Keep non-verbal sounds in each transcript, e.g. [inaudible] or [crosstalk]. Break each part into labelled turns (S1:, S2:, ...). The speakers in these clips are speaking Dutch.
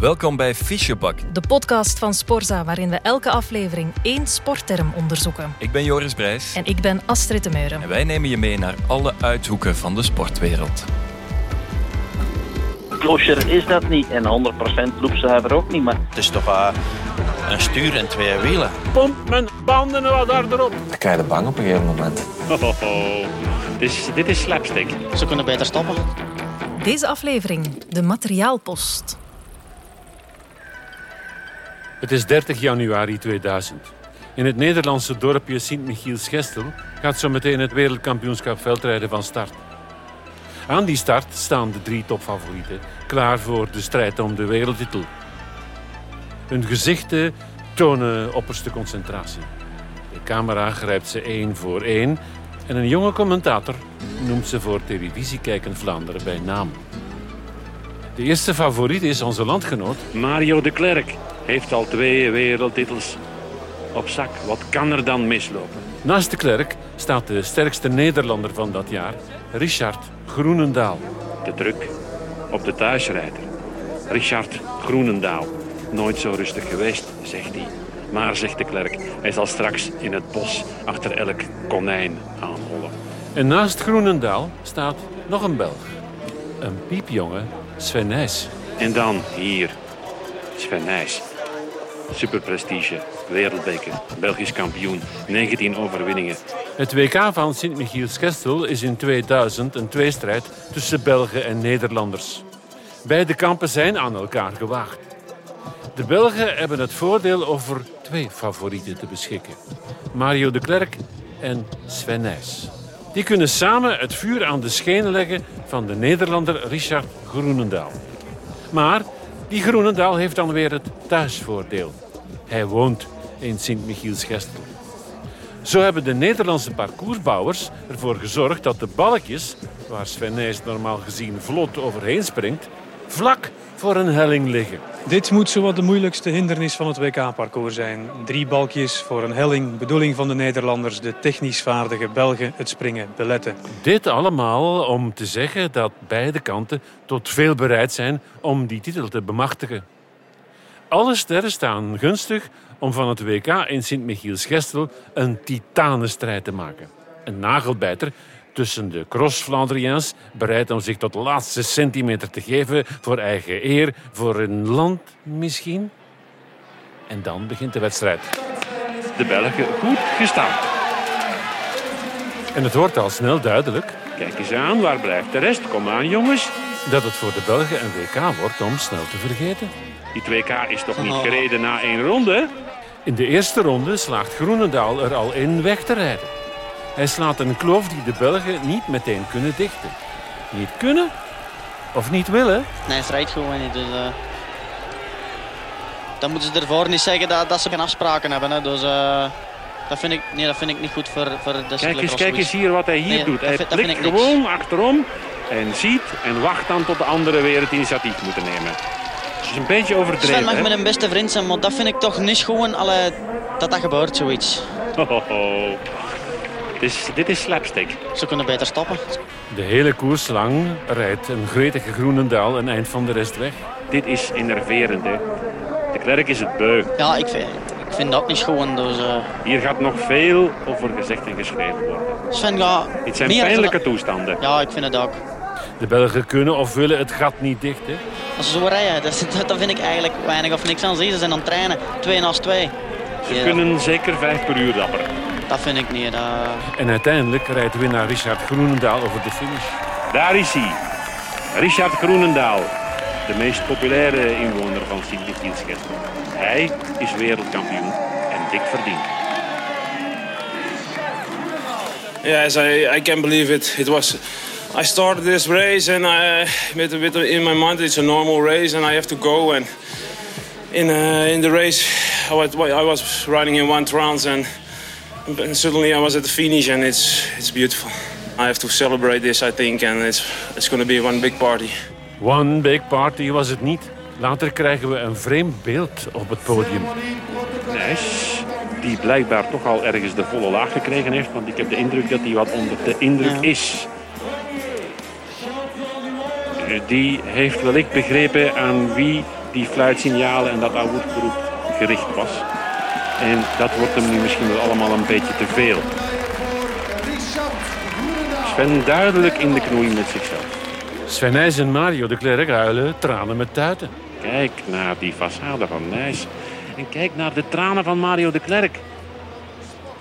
S1: Welkom bij Fischebak.
S2: De podcast van Sporza, waarin we elke aflevering één sportterm onderzoeken.
S1: Ik ben Joris Brijs.
S2: En ik ben Astrid de Meuren.
S1: En wij nemen je mee naar alle uithoeken van de sportwereld.
S3: Klosjer is dat niet. En 100% loopzuiver ook niet. Maar
S4: Het is toch uh, een stuur en twee wielen.
S5: Pomp mijn banden wat harder op.
S6: Dan krijg je de bang op een gegeven moment.
S5: Oh, oh, oh. Dit, is, dit is slapstick.
S4: Ze kunnen beter stoppen.
S2: Deze aflevering, de materiaalpost.
S5: Het is 30 januari 2000. In het Nederlandse dorpje Sint-Michiels-Gestel gaat zo meteen het wereldkampioenschap veldrijden van start. Aan die start staan de drie topfavorieten, klaar voor de strijd om de wereldtitel. Hun gezichten tonen opperste concentratie. De camera grijpt ze één voor één en een jonge commentator noemt ze voor televisiekijken Vlaanderen bij naam. De eerste favoriet is onze landgenoot Mario de Klerk. Heeft al twee wereldtitels op zak. Wat kan er dan mislopen? Naast de Klerk staat de sterkste Nederlander van dat jaar, Richard Groenendaal. De druk op de thuisrijder. Richard Groenendaal. Nooit zo rustig geweest, zegt hij. Maar, zegt de Klerk, hij zal straks in het bos achter elk konijn aanhollen. En naast Groenendaal staat nog een Belg. Een piepjonge Sven. En dan hier, Sven. Superprestige, wereldbeker, Belgisch kampioen, 19 overwinningen. Het WK van Sint-Michiels-Gestel is in 2000 een tweestrijd tussen Belgen en Nederlanders. Beide kampen zijn aan elkaar gewaagd. De Belgen hebben het voordeel over twee favorieten te beschikken. Mario de Klerk en Sven Nijs. Die kunnen samen het vuur aan de schenen leggen van de Nederlander Richard Groenendaal. Maar die Groenendaal heeft dan weer het thuisvoordeel. Hij woont in Sint-Michiels-Gestel. Zo hebben de Nederlandse parcoursbouwers ervoor gezorgd dat de balkjes, waar Sven Nijs normaal gezien vlot overheen springt, vlak voor een helling liggen.
S7: Dit moet zowat de moeilijkste hindernis van het WK-parcours zijn. Drie balkjes voor een helling, bedoeling van de Nederlanders, de technisch vaardige Belgen, het springen beletten.
S5: Dit allemaal om te zeggen dat beide kanten tot veel bereid zijn om die titel te bemachtigen. Alle sterren staan gunstig om van het WK in Sint-Michiels-Gestel een titanenstrijd te maken. Een nagelbijter tussen de cross-Flandriëns, bereid om zich tot de laatste centimeter te geven voor eigen eer, voor een land misschien. En dan begint de wedstrijd. De Belgen goed gestaan. En het wordt al snel duidelijk. Kijk eens aan, waar blijft de rest? Kom aan, jongens. Dat het voor de Belgen een WK wordt om snel te vergeten. Die 2K is toch niet gereden na één ronde? In de eerste ronde slaagt Groenendaal er al in weg te rijden. Hij slaat een kloof die de Belgen niet meteen kunnen dichten. Niet kunnen of niet willen?
S4: Nee, het rijdt gewoon niet. Dus, uh... Dan moeten ze ervoor niet zeggen dat, dat ze geen afspraken hebben. Hè. Dus uh... dat, vind ik, nee, dat vind ik niet goed voor, voor de
S5: Kijk eens, kijk eens hier wat hij hier nee, doet. Hij
S4: vind,
S5: blikt gewoon niks. achterom en ziet en wacht dan tot de anderen weer het initiatief moeten nemen. Het is een beetje overdreven.
S4: Sven mag
S5: hè?
S4: met een beste vriend zijn, maar dat vind ik toch niet gewoon alle, dat dat gebeurt, zoiets.
S5: Dit is, dit is slapstick.
S4: Ze kunnen beter stoppen.
S5: De hele koers lang rijdt een gretige Groenendaal een eind van de rest weg. Dit is innerverend, hè. De klerk is het beu.
S4: Ja, ik vind, ik vind dat niet schoon. Dus, uh...
S5: Hier gaat nog veel over gezegd en geschreven worden.
S4: Sven, ja...
S5: Het zijn pijnlijke toestanden.
S4: Ja, ik vind het ook.
S5: De Belgen kunnen of willen het gat niet dichten.
S4: Als ze zo rijden, [laughs] dat, dat, dat vind ik eigenlijk weinig of niks aan zien. Ze zijn aan het trainen, twee naast twee.
S5: Ze
S4: Ja,
S5: kunnen zeker vijf per uur dapperen.
S4: Dat vind ik niet. Dat...
S5: En uiteindelijk rijdt winnaar Richard Groenendaal over de finish. Daar is hij. Richard Groenendaal. De meest populaire inwoner van Sint-Michiels-Gestel. Hij is wereldkampioen en dik verdiend.
S8: Yes, I, I can't believe it. It was. I started this race and I, with, with in my mind it's a normal race and I have to go and in uh, in the race I was I was riding in one trance and, and suddenly I was at the finish and it's it's beautiful. I have to celebrate this I think and it's it's going to be one big party.
S5: One big party was het niet. Later krijgen we een vreemd beeld op het podium. Nash, die blijkbaar toch al ergens de volle laag gekregen heeft, want ik heb de indruk dat hij wat onder de indruk
S4: Ja.
S5: is. Die heeft wellicht begrepen aan wie die fluitsignalen en dat awoed-geroep gericht was. En dat wordt hem nu misschien wel allemaal een beetje te veel. Sven duidelijk in de knoei met zichzelf. Sven Nijs en Mario de Klerk huilen tranen met tuiten. Kijk naar die façade van Nijs. En kijk naar de tranen van Mario de Klerk.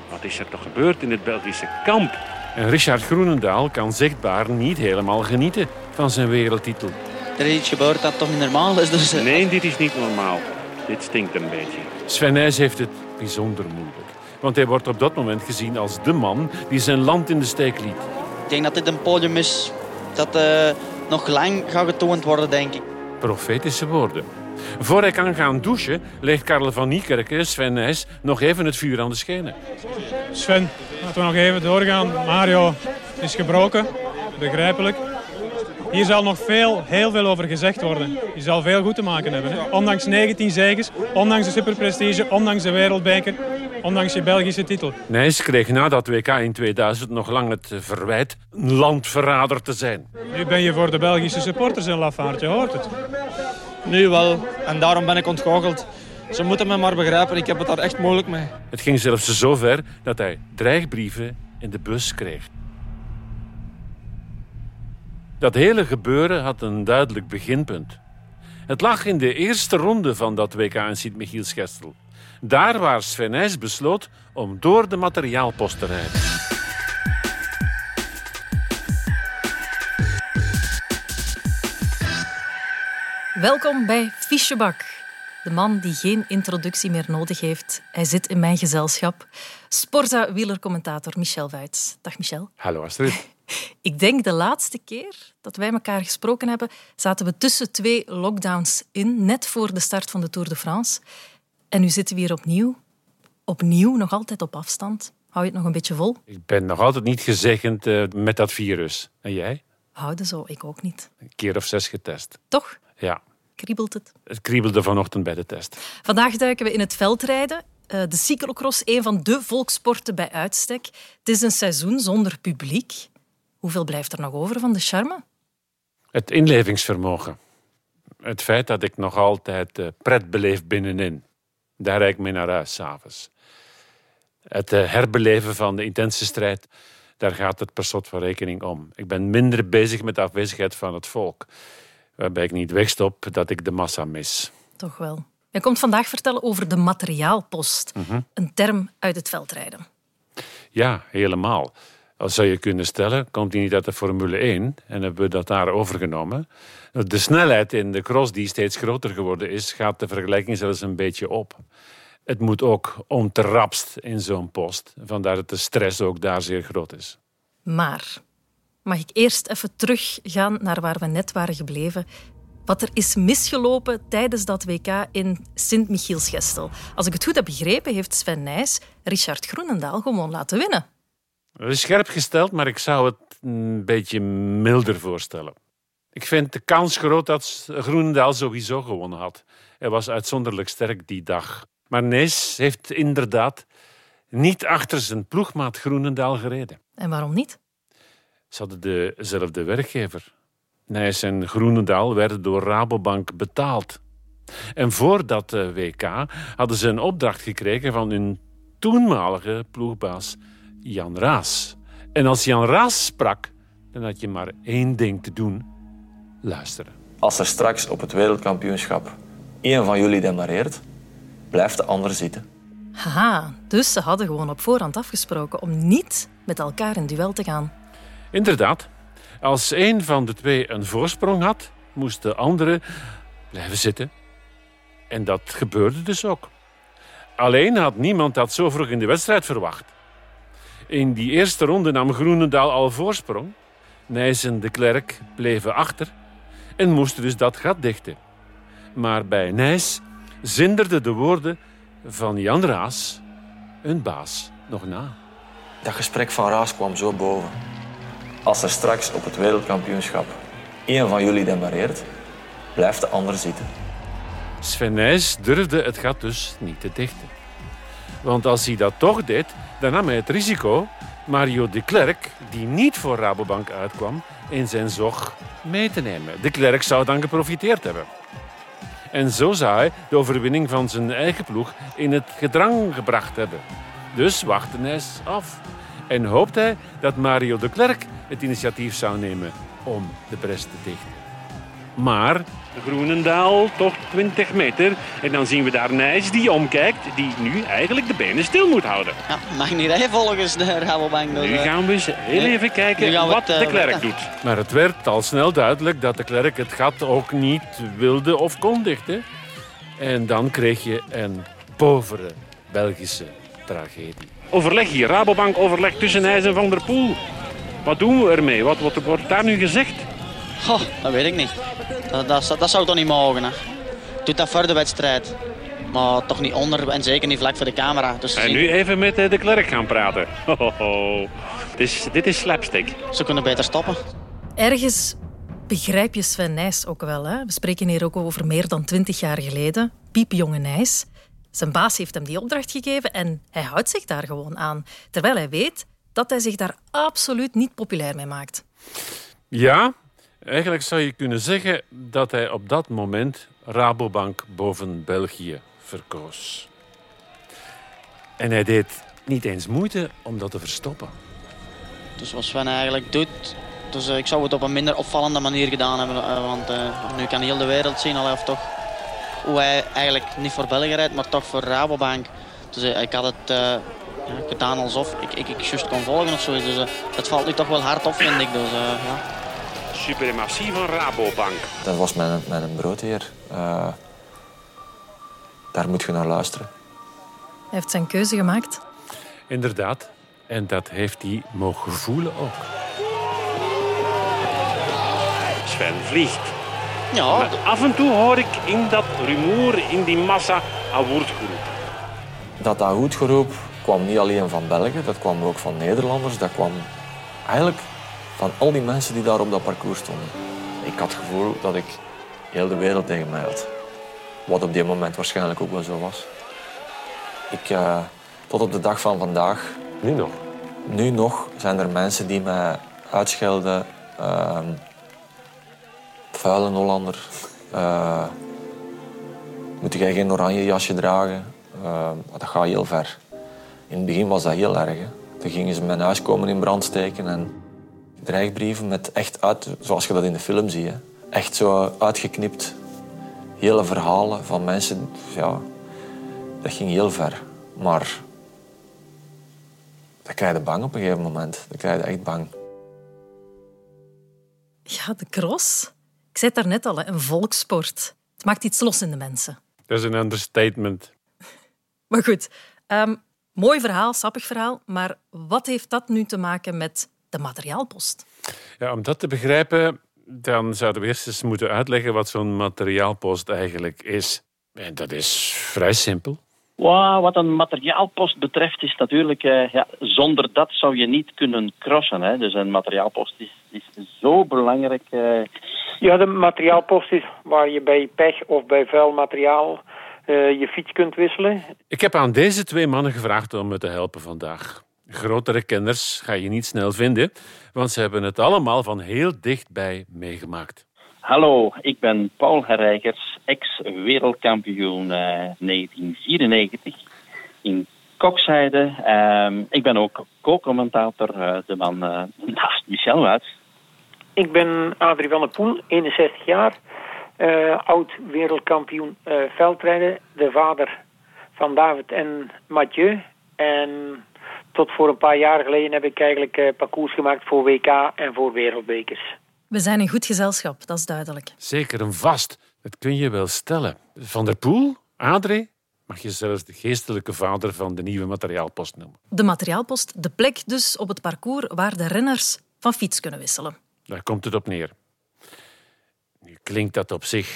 S5: Wat is er toch gebeurd in het Belgische kamp? En Richard Groenendaal kan zichtbaar niet helemaal genieten van zijn wereldtitel.
S4: Er is iets gebeurd dat toch niet normaal is. Dus, eh,
S5: Nee, dit is niet normaal. Dit stinkt een beetje. Sven Nijs heeft het bijzonder moeilijk. Want hij wordt op dat moment gezien als de man die zijn land in de steek liet.
S4: Ik denk dat dit een podium is dat eh, nog lang gaat getoond worden, denk ik.
S5: Profetische woorden. Voor hij kan gaan douchen, legt Karel van Niekerken Sven Nijs nog even het vuur aan de schenen.
S7: Sven, laten we nog even doorgaan. Mario is gebroken, begrijpelijk. Hier zal nog veel, heel veel over gezegd worden. Je zal veel goed te maken hebben. Hè? Ondanks 19 zegens, ondanks de superprestige, ondanks de wereldbeker, ondanks je Belgische titel.
S5: Nijs kreeg na dat WK in 2000 nog lang het verwijt een landverrader te zijn.
S7: Nu ben je voor de Belgische supporters een lafaard, je hoort het.
S9: Nu wel. En daarom ben ik ontgoocheld. Ze moeten me maar begrijpen. Ik heb het daar echt moeilijk mee.
S5: Het ging zelfs zo ver dat hij dreigbrieven in de bus kreeg. Dat hele gebeuren had een duidelijk beginpunt. Het lag in de eerste ronde van dat WK in Sint-Michiels-Gestel. Daar waar Sven Nijs besloot om door de materiaalpost te rijden.
S2: Welkom bij Fischebak. De man die geen introductie meer nodig heeft. Hij zit in mijn gezelschap. Sporza-wielercommentator Michel Vuits. Dag Michel.
S5: Hallo Astrid. [laughs]
S2: Ik denk de laatste keer dat wij elkaar gesproken hebben, zaten we tussen twee lockdowns in, net voor de start van de Tour de France. En nu zitten we hier opnieuw. Opnieuw, nog altijd op afstand. Hou je het nog een beetje vol?
S5: Ik ben nog altijd niet gezegend eh, met dat virus. En jij?
S2: Houden zo, ik ook niet.
S5: Een keer of zes getest.
S2: Toch?
S5: Ja,
S2: Kriebelt het?
S5: het kriebelde vanochtend bij de test.
S2: Vandaag duiken we in het veldrijden. Eh, De cyclocross, een van de volkssporten bij uitstek. Het is een seizoen zonder publiek. Hoeveel blijft er nog over van de charme?
S5: Het inlevingsvermogen. Het feit dat ik nog altijd eh, pret beleef binnenin. Daar rijd ik mee naar huis s'avonds. Het eh, herbeleven van de intense strijd, daar gaat het per slot van rekening om. Ik ben minder bezig met de afwezigheid van het volk. Waarbij ik niet wegstop dat ik de massa mis.
S2: Toch wel. Je komt vandaag vertellen over de materiaalpost. Een term uit het veldrijden.
S5: Ja, helemaal. Als zou je kunnen stellen, komt hij niet uit de Formule 1 en hebben we dat daar overgenomen. De snelheid in de cross die steeds groter geworden is, gaat de vergelijking zelfs een beetje op. Het moet ook onterrapst in zo'n post, vandaar dat de stress ook daar zeer groot is.
S2: Maar mag ik eerst even teruggaan naar waar we net waren gebleven? Wat er is misgelopen tijdens dat WK in Sint-Michiels-Gestel. Als ik het goed heb begrepen, heeft Sven Nijs Richard Groenendaal gewoon laten winnen.
S5: Dat is scherp gesteld, maar ik zou het een beetje milder voorstellen. Ik vind de kans groot dat Groenendaal sowieso gewonnen had. Hij was uitzonderlijk sterk die dag. Maar Nees heeft inderdaad niet achter zijn ploegmaat Groenendaal gereden.
S2: En waarom niet?
S5: Ze hadden dezelfde werkgever. Nijs en Groenendaal werden door Rabobank betaald. En voor dat eh, WK hadden ze een opdracht gekregen van hun toenmalige ploegbaas Jan Raas. En als Jan Raas sprak, dan had je maar één ding te doen: luisteren.
S6: Als er straks op het wereldkampioenschap één van jullie demareert, blijft de ander zitten.
S2: Haha, dus ze hadden gewoon op voorhand afgesproken om niet met elkaar in duel te gaan.
S5: Inderdaad, als een van de twee een voorsprong had, moest de andere blijven zitten. En dat gebeurde dus ook. Alleen had niemand dat zo vroeg in de wedstrijd verwacht. In die eerste ronde nam Groenendaal al voorsprong. Nijs en de Klerk bleven achter en moesten dus dat gat dichten. Maar bij Nijs zinderden de woorden van Jan Raas, hun baas, nog na.
S6: Dat gesprek van Raas kwam zo boven. Als er straks op het wereldkampioenschap één van jullie demareert, blijft de ander zitten.
S5: Sven durfde het gat dus niet te dichten. Want als hij dat toch deed, dan nam hij het risico Mario de Klerk, die niet voor Rabobank uitkwam, in zijn zog mee te nemen. De Klerk zou dan geprofiteerd hebben. En zo zou hij de overwinning van zijn eigen ploeg in het gedrang gebracht hebben. Dus wachtte hij af. En hoopt hij dat Mario de Klerk het initiatief zou nemen om de bres te dichten. Maar
S10: Groenendaal, toch 20 meter. En dan zien we daar Nijs die omkijkt, die nu eigenlijk de benen stil moet houden.
S4: Ja, mag niet rijden volgens de Rabobank. Dus,
S10: Nu gaan we eens heel even kijken wat
S4: het,
S10: de
S4: eh,
S10: klerk doet.
S5: Maar het werd al snel duidelijk dat de klerk het gat ook niet wilde of kon dichten. En dan kreeg je een povere Belgische tragedie.
S10: Overleg hier, Rabobank overleg tussen Nijs en Van der Poel. Wat doen we ermee? Wat, wat wordt daar nu gezegd?
S4: Goh, dat weet ik niet. Dat, dat, dat zou toch niet mogen. Hè. Doet dat voor de wedstrijd. Maar toch niet onder en zeker niet vlak voor de camera. Dus
S10: En nu even met eh, de klerk gaan praten. [laughs] Ho, dit is slapstick.
S4: Ze kunnen beter stoppen.
S2: Ergens begrijp je Sven Nijs ook wel. Hè? We spreken hier ook over meer dan twintig jaar geleden. Piepjonge Nijs. Zijn baas heeft hem die opdracht gegeven en hij houdt zich daar gewoon aan. Terwijl hij weet dat hij zich daar absoluut niet populair mee maakt.
S5: Ja, eigenlijk zou je kunnen zeggen dat hij op dat moment Rabobank boven België verkoos. En hij deed niet eens moeite om dat te verstoppen.
S4: Dus wat Sven eigenlijk doet... Dus eh, ik zou het op een minder opvallende manier gedaan hebben. eh, want eh, nu kan heel de wereld zien, allee, of toch, hoe hij eigenlijk niet voor België rijdt, maar toch voor Rabobank. Dus eh, ik had het eh, gedaan alsof ik, ik, ik juist kon volgen of zoiets. Dus eh, dat valt nu toch wel hard op, vind ik. Dus, eh, ja.
S10: Suprematie van Rabobank.
S6: Dat was mijn, mijn broodheer. Eh, daar moet je naar luisteren.
S2: Hij heeft zijn keuze gemaakt.
S5: Inderdaad. En dat heeft hij mogen voelen ook.
S10: Sven vliegt.
S4: Ja,
S10: Maar af en toe hoor ik in dat rumoer, in die massa, een woordgroep.
S6: Dat dat hoedgeroep kwam niet alleen van België, dat kwam ook van Nederlanders. Dat kwam eigenlijk van al die mensen die daar op dat parcours stonden. Ik had het gevoel dat ik heel de wereld tegen mij had. Wat op die moment waarschijnlijk ook wel zo was. Ik, eh, tot op de dag van vandaag,
S5: Nu nog.
S6: nu nog, zijn er mensen die mij uitschelden. ehm vuile Hollander. Eh, moet jij geen oranje jasje dragen? Eh, dat gaat heel ver. In het begin was dat heel erg. Hè. Toen gingen ze mijn huis komen in brand steken en dreigbrieven met echt uit, zoals je dat in de film ziet. Hè. Echt zo uitgeknipt. Hele verhalen van mensen. Ja, dat ging heel ver. Maar dan krijg je bang op een gegeven moment. Dan krijg je echt bang.
S2: Ja, de cross. Ik zei het daarnet al, een volkssport. Het maakt iets los in de mensen.
S5: Dat is een understatement. [laughs]
S2: Maar goed, ehm, mooi verhaal, sappig verhaal. Maar wat heeft dat nu te maken met de materiaalpost?
S5: Ja, om dat te begrijpen, dan zouden we eerst eens moeten uitleggen wat zo'n materiaalpost eigenlijk is. En dat is vrij simpel.
S3: Wow, wat een materiaalpost betreft is natuurlijk, eh, ja, zonder dat zou je niet kunnen crossen. Hè. Dus een materiaalpost is, is zo belangrijk. eh.
S11: Ja, de materiaalpost is waar je bij pech of bij vuil materiaal eh, je fiets kunt wisselen.
S5: Ik heb aan deze twee mannen gevraagd om me te helpen vandaag. Grotere kenners ga je niet snel vinden, want ze hebben het allemaal van heel dichtbij meegemaakt.
S3: Hallo, ik ben Paul Herrijkers, ex-wereldkampioen eh, 1994 in Kokzijde. Ehm, ik ben ook co-commentator, eh, de man eh, naast Michel Wuits.
S11: Ik ben Adrie van der Poel, 61 jaar. eh, oud wereldkampioen eh, veldrijden. De vader van David en Mathieu. En tot voor een paar jaar geleden heb ik eigenlijk eh, parcours gemaakt voor WK en voor wereldbekers.
S2: We zijn in goed gezelschap, dat is duidelijk.
S5: Zeker een vast, dat kun je wel stellen. Van der Poel, Adré, mag je zelfs de geestelijke vader van de nieuwe materiaalpost noemen.
S2: De materiaalpost, de plek dus op het parcours waar de renners van fiets kunnen wisselen.
S5: Daar komt het op neer. Nu klinkt dat op zich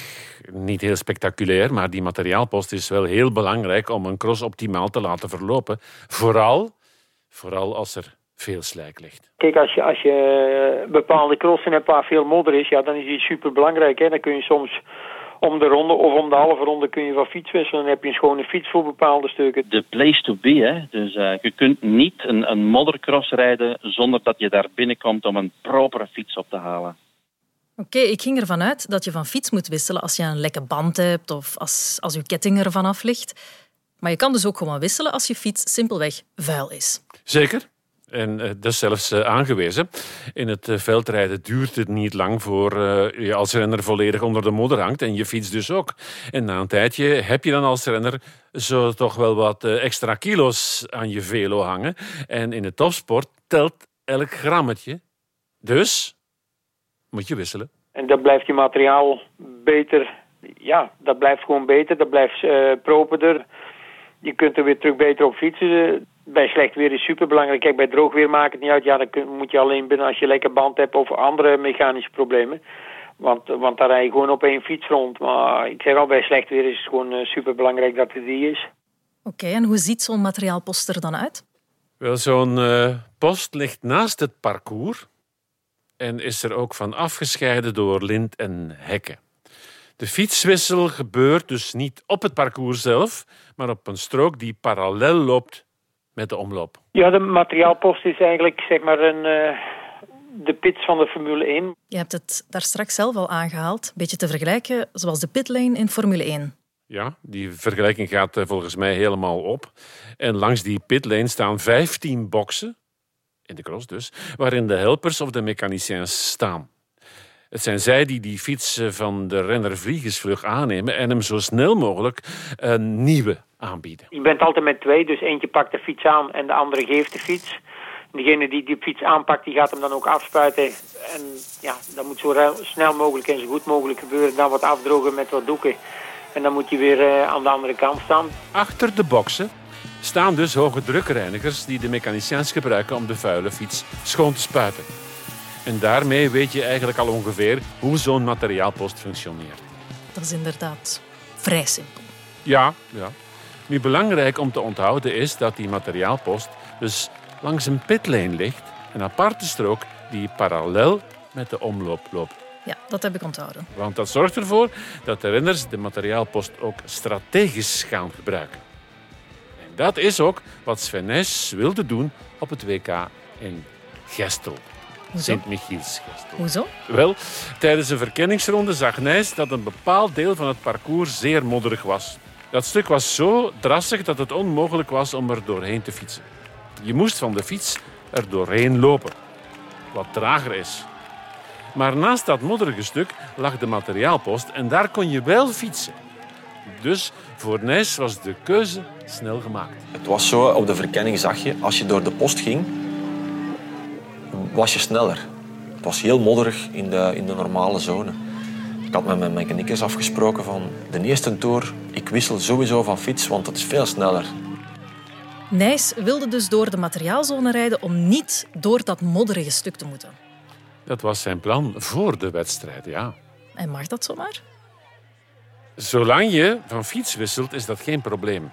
S5: niet heel spectaculair, maar die materiaalpost is wel heel belangrijk om een cross optimaal te laten verlopen. Vooral, vooral als er veel slijk ligt.
S11: Kijk, als je, als je bepaalde crossen hebt waar veel modder is, ja, dan is die super belangrijk. Dan kun je soms om de ronde of om de halve ronde kun je van fiets wisselen. Dan heb je een schone fiets voor bepaalde stukken.
S3: De place to be, hè. Dus eh, je kunt niet een, een moddercross rijden zonder dat je daar binnenkomt om een propere fiets op te halen.
S2: Oké, ik ging ervan uit dat je van fiets moet wisselen als je een lekke band hebt of als, als je ketting ervan af ligt. Maar je kan dus ook gewoon wisselen als je fiets simpelweg vuil is.
S5: Zeker. En uh, dat is zelfs uh, aangewezen. In het uh, veldrijden duurt het niet lang voor je als renner volledig onder de modder hangt. En je fiets dus ook. En na een tijdje heb je dan als renner zo toch wel wat extra kilo's aan je velo hangen. En in de topsport telt elk grammetje. Dus moet je wisselen.
S11: En dan blijft je materiaal beter. Ja, dat blijft gewoon beter. Dat blijft properder. Je kunt er weer terug beter op fietsen bij slecht weer is superbelangrijk. Kijk, bij droog weer maakt het niet uit. Ja, dan moet je alleen binnen als je lekker band hebt of andere mechanische problemen. Want, want daar rij je gewoon op één fiets rond. Maar ik zeg al, bij slecht weer is het gewoon uh, superbelangrijk dat het die is.
S2: Oké, en hoe ziet zo'n materiaalpost er dan uit?
S5: Wel, zo'n uh, post ligt naast het parcours en is er ook van afgescheiden door lint en hekken. De fietswissel gebeurt dus niet op het parcours zelf, maar op een strook die parallel loopt met de omloop?
S11: Ja, de materiaalpost is eigenlijk zeg maar een, uh, de pits van de Formule 1.
S2: Je hebt het daar straks zelf al aangehaald. Een beetje te vergelijken zoals de pitlane in Formule 1.
S5: Ja, die vergelijking gaat eh, volgens mij helemaal op. En langs die pitlane staan 15 boxen, in de cross dus, waarin de helpers of de mechaniciens staan. Het zijn zij die die fiets van de renner vliegensvlug aannemen en hem zo snel mogelijk een nieuwe aanbieden.
S11: Je bent altijd met twee, dus eentje pakt de fiets aan en de andere geeft de fiets. Degene die die fiets aanpakt, die gaat hem dan ook afspuiten. En ja, dat moet zo snel mogelijk en zo goed mogelijk gebeuren. Dan wat afdrogen met wat doeken. En dan moet hij weer uh, aan de andere kant staan.
S5: Achter de boksen staan dus hoge drukreinigers die de mechaniciëns gebruiken om de vuile fiets schoon te spuiten. En daarmee weet je eigenlijk al ongeveer hoe zo'n materiaalpost functioneert.
S2: Dat is inderdaad vrij simpel.
S5: Ja, ja. Nu belangrijk om te onthouden is dat die materiaalpost dus langs een pitlane ligt, een aparte strook die parallel met de omloop loopt.
S2: Ja, dat heb ik onthouden.
S5: Want dat zorgt ervoor dat de renners de materiaalpost ook strategisch gaan gebruiken. En dat is ook wat Sven Nys wilde doen op het WK in Gestel. Sint-Michielsgestel.
S2: Hoezo?
S5: Wel, tijdens een verkenningsronde zag Nijs dat een bepaald deel van het parcours zeer modderig was. Dat stuk was zo drassig dat het onmogelijk was om er doorheen te fietsen. Je moest van de fiets er doorheen lopen, wat trager is. Maar naast dat modderige stuk lag de materiaalpost en daar kon je wel fietsen. Dus voor Nijs was de keuze snel gemaakt.
S6: Het was zo, op de verkenning zag je, als je door de post ging, was je sneller. Het was heel modderig in de, in de normale zone. Ik had met mijn mechanicus afgesproken van de eerste tour, ik wissel sowieso van fiets, want het is veel sneller.
S2: Nijs wilde dus door de materiaalzone rijden om niet door dat modderige stuk te moeten.
S5: Dat was zijn plan voor de wedstrijd, ja.
S2: En mag dat zomaar?
S5: Zolang je van fiets wisselt, is dat geen probleem.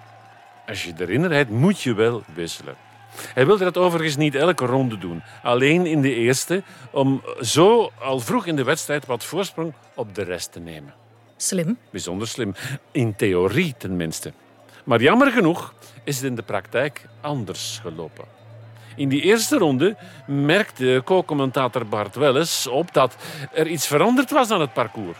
S5: Als je erin rijdt, moet je wel wisselen. Hij wilde dat overigens niet elke ronde doen. Alleen in de eerste, om zo al vroeg in de wedstrijd wat voorsprong op de rest te nemen.
S2: Slim.
S5: Bijzonder slim. In theorie tenminste. Maar jammer genoeg is het in de praktijk anders gelopen. In die eerste ronde merkte co-commentator Bart Welles op dat er iets veranderd was aan het parcours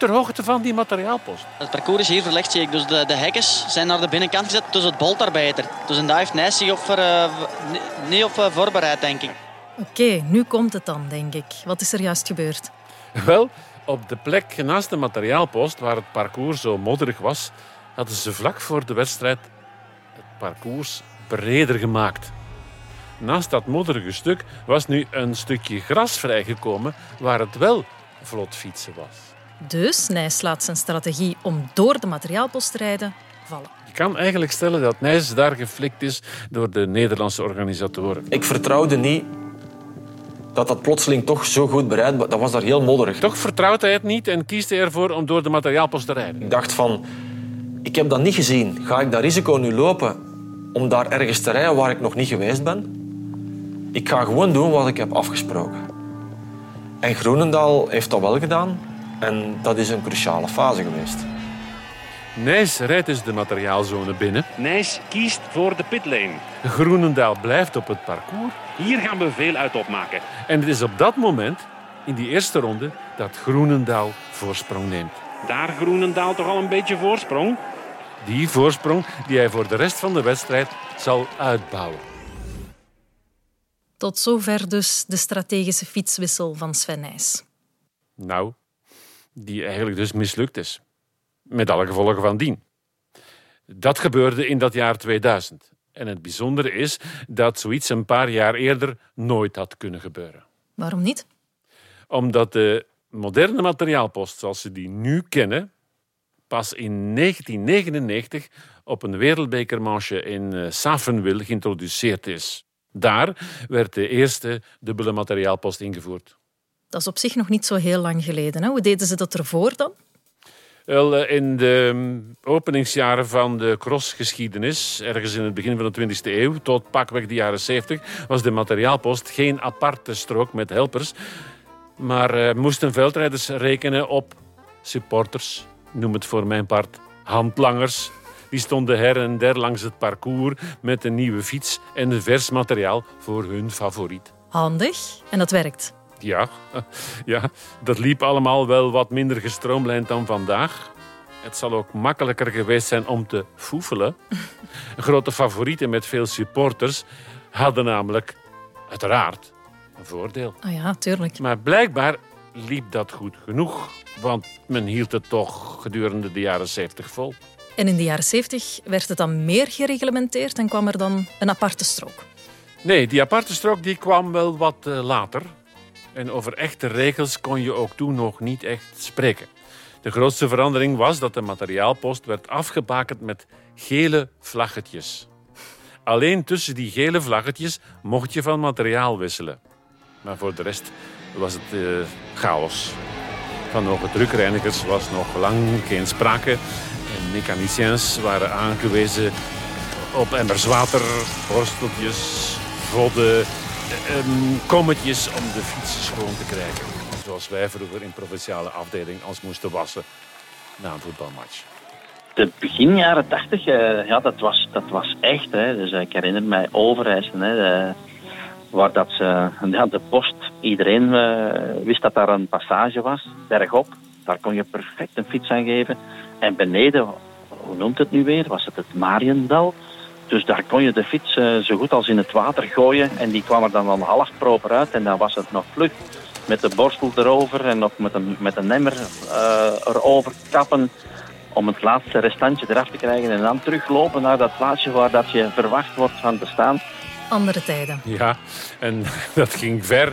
S5: ter hoogte van die materiaalpost.
S4: Het parcours is hier verlegd, zie ik. Dus de, de hekjes zijn naar de binnenkant gezet, dus het bolt daar beter. Dus en daar heeft Nijs zich op voor, uh, niet op uh, voorbereid, denk ik.
S2: Oké, nu komt het dan, denk ik. Wat is er juist gebeurd? [laughs]
S5: Wel, op de plek naast de materiaalpost, waar het parcours zo modderig was, hadden ze vlak voor de wedstrijd het parcours breder gemaakt. Naast dat modderige stuk was nu een stukje gras vrijgekomen waar het wel vlot fietsen was.
S2: Dus Nijs laat zijn strategie om door de materiaalpost te rijden vallen.
S5: Je kan eigenlijk stellen dat Nijs daar geflikt is door de Nederlandse organisatoren.
S6: Ik vertrouwde niet dat dat plotseling toch zo goed bereid was. Dat was daar heel modderig.
S5: Toch vertrouwt hij het niet en kiest hij ervoor om door de materiaalpost te rijden.
S6: Ik dacht van, ik heb dat niet gezien. Ga ik dat risico nu lopen om daar ergens te rijden waar ik nog niet geweest ben? Ik ga gewoon doen wat ik heb afgesproken. En Groenendaal heeft dat wel gedaan. En dat is een cruciale fase geweest.
S5: Nijs rijdt dus de materiaalzone binnen.
S10: Nijs kiest voor de pitlane.
S5: Groenendaal blijft op het parcours.
S10: Hier gaan we veel uit opmaken.
S5: En het is op dat moment, in die eerste ronde, dat Groenendaal voorsprong neemt.
S10: Daar Groenendaal toch al een beetje voorsprong?
S5: Die voorsprong die hij voor de rest van de wedstrijd zal uitbouwen.
S2: Tot zover dus de strategische fietswissel van Sven Nys.
S5: Nou, die eigenlijk dus mislukt is. Met alle gevolgen van dien. Dat gebeurde in dat jaar 2000. En het bijzondere is dat zoiets een paar jaar eerder nooit had kunnen gebeuren.
S2: Waarom niet?
S5: Omdat de moderne materiaalpost zoals ze die nu kennen, pas in 1999 op een wereldbekermanche in eh, Savenwil geïntroduceerd is. Daar werd de eerste dubbele materiaalpost ingevoerd.
S2: Dat is op zich nog niet zo heel lang geleden. Hè? Hoe deden ze dat ervoor dan?
S5: Wel, eh, in de mm, openingsjaren van de crossgeschiedenis, ergens in het begin van de 20e eeuw, tot pakweg de jaren 70, was de materiaalpost geen aparte strook met helpers, maar uh, moesten veldrijders rekenen op supporters, noem het voor mijn part handlangers. Die stonden her en der langs het parcours met een nieuwe fiets en vers materiaal voor hun favoriet.
S2: Handig. En dat werkt.
S5: Ja, [laughs] ja, dat liep allemaal wel wat minder gestroomlijnd dan vandaag. Het zal ook makkelijker geweest zijn om te foefelen. Grote favorieten met veel supporters hadden namelijk, uiteraard, een voordeel.
S2: Ah ja, tuurlijk.
S5: Maar blijkbaar liep dat goed genoeg, want men hield het toch gedurende de jaren 70 vol.
S2: En in de jaren 70 werd het dan meer gereglementeerd en kwam er dan een aparte strook?
S5: Nee, die aparte strook die kwam wel wat uh, later. En over echte regels kon je ook toen nog niet echt spreken. De grootste verandering was dat de materiaalpost werd afgebakend met gele vlaggetjes. Alleen tussen die gele vlaggetjes mocht je van materiaal wisselen. Maar voor de rest was het uh, chaos. Van hoge drukreinigers was nog lang geen sprake. En mechaniciens waren aangewezen op emmers water, borsteltjes, vodden, um, kommetjes om de fiets schoon te krijgen. Zoals wij vroeger in provinciale afdeling als moesten wassen na een voetbalmatch.
S3: De begin jaren tachtig, uh, ja, dat was, dat was echt. Hè. Dus ik herinner mij Overijssen, hè, uh, waar dat ze, ja, de post, iedereen uh, wist dat daar een passage was, bergop. Daar kon je perfect een fiets aan geven. En beneden, hoe noemt het nu weer, was het het Mariendal. Dus daar kon je de fiets uh, zo goed als in het water gooien. En die kwam er dan al half proper uit. En dan was het nog vlug met de borstel erover en nog met een, met een emmer uh, erover kappen. Om het laatste restantje eraf te krijgen. En dan teruglopen naar dat plaatsje waar dat je verwacht wordt van te staan.
S2: Andere tijden.
S5: Ja, en [laughs] dat ging ver.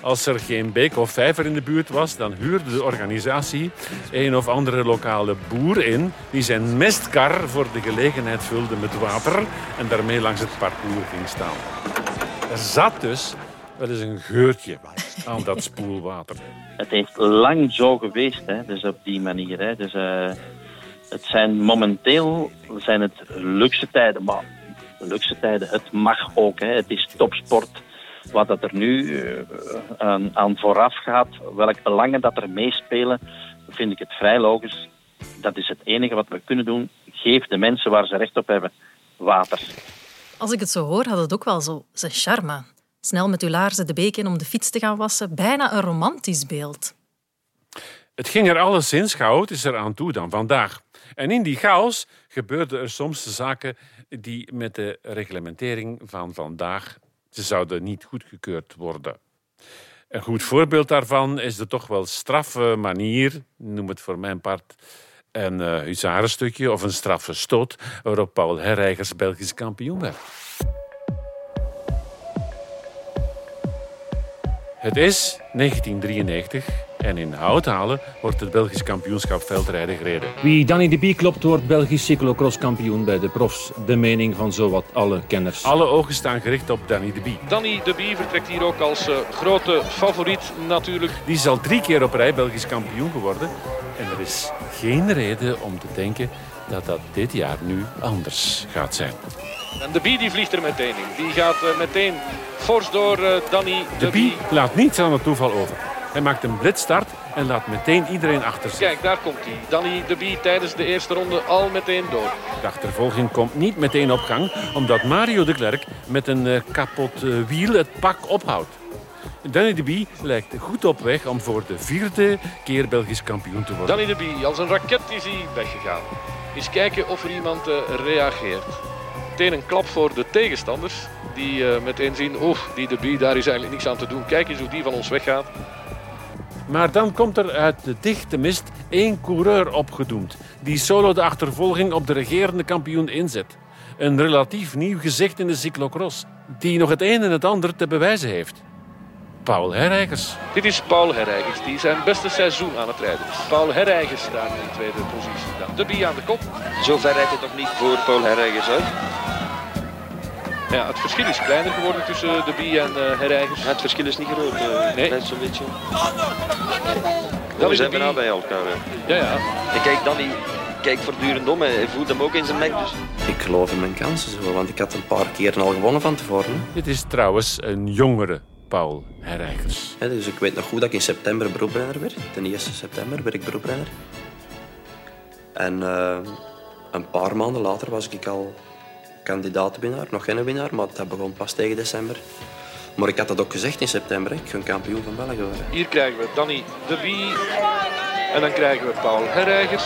S5: Als er geen beek of vijver in de buurt was, dan huurde de organisatie een of andere lokale boer in die zijn mestkar voor de gelegenheid vulde met water en daarmee langs het parcours ging staan. Er zat dus wel eens een geurtje aan dat spoelwater.
S3: Het heeft lang zo geweest, hè? dus op die manier. Hè? Dus, uh, het zijn momenteel zijn het luxe tijden, maar luxe tijden, het mag ook. Hè? Het is topsport wat dat er nu uh, aan, aan, vooraf gaat, welke belangen dat er meespelen, vind ik het vrij logisch. Dat is het enige wat we kunnen doen. Geef de mensen waar ze recht op hebben water.
S2: Als ik het zo hoor, had het ook wel zo zijn charme. Snel met uw laarzen de beek in om de fiets te gaan wassen. Bijna een romantisch beeld.
S5: Het ging er alleszins chaotischer aan toe dan vandaag. En in die chaos gebeurden er soms zaken die met de reglementering van vandaag ze zouden niet goedgekeurd worden. Een goed voorbeeld daarvan is de toch wel straffe manier, noem het voor mijn part een uh, huzarenstukje of een straffe stoot, waarop Paul Herreigers Belgisch kampioen werd. Het is 1993 en in Houthalen wordt het Belgisch kampioenschap veldrijden gereden.
S12: Wie Danny de Bie klopt, wordt Belgisch cyclocross-kampioen bij de profs. De mening van zowat alle kenners.
S5: Alle ogen staan gericht op Danny de Bie.
S13: Danny de Bie vertrekt hier ook als uh, grote favoriet natuurlijk.
S5: Die is al drie keer op rij Belgisch kampioen geworden. En er is geen reden om te denken dat dat dit jaar nu anders gaat zijn.
S13: En de Bie die vliegt er meteen in. Die gaat uh, meteen fors door uh, Danny de,
S5: de Bie. laat niets aan het toeval over. Hij maakt een blitzstart en laat meteen iedereen achter zich.
S13: Kijk, daar komt hij. Danny de Bie tijdens de eerste ronde al meteen door.
S5: De achtervolging komt niet meteen op gang, omdat Mario de Klerk met een uh, kapot uh, wiel het pak ophoudt. Danny de Bie lijkt goed op weg om voor de vierde keer Belgisch kampioen te worden.
S13: Danny de Bie, als een raket is hij weggegaan. Eens kijken of er iemand uh, reageert. Meteen een klap voor de tegenstanders. Die meteen zien, oh, die de Bie, daar is eigenlijk niks aan te doen. Kijk eens hoe die van ons weggaat.
S5: Maar dan komt er uit de dichte mist één coureur opgedoemd. Die solo de achtervolging op de regerende kampioen inzet. Een relatief nieuw gezicht in de cyclocross. Die nog het een en het ander te bewijzen heeft. Paul Herreigers.
S13: Dit is Paul Herreigers, die zijn beste seizoen aan het rijden is. Paul Herreigers daar in de tweede positie. Dan de Bie aan de kop.
S14: Zover rijdt het nog niet voor Paul Herreigers uit.
S13: Ja, het verschil is kleiner geworden tussen de Bie en uh, Herreigers.
S14: Ja, het verschil is niet groot. Uh,
S13: nee.
S14: Net zo'n beetje.
S13: Dan
S14: we zijn bijna bij elkaar. Hè.
S13: Ja, ja.
S14: En kijk, Danny kijkt voortdurend om. Hij voelt hem ook in zijn nek. Dus.
S15: Ik geloof in mijn kansen zo, want ik had een paar keer al gewonnen van tevoren.
S5: Dit is trouwens een jongere Paul Herreigers.
S15: Hè, dus ik weet nog goed dat ik in september beroeprenner werd. Ten 1 september werd ik beroeprenner. En eh, een paar maanden later was ik al kandidaatwinnaar. Nog geen winnaar, maar dat begon pas tegen december. Maar ik had dat ook gezegd in september. Ik ga kampioen van België worden.
S13: Hier krijgen we Danny de Bie. En dan krijgen we Paul Herreigers.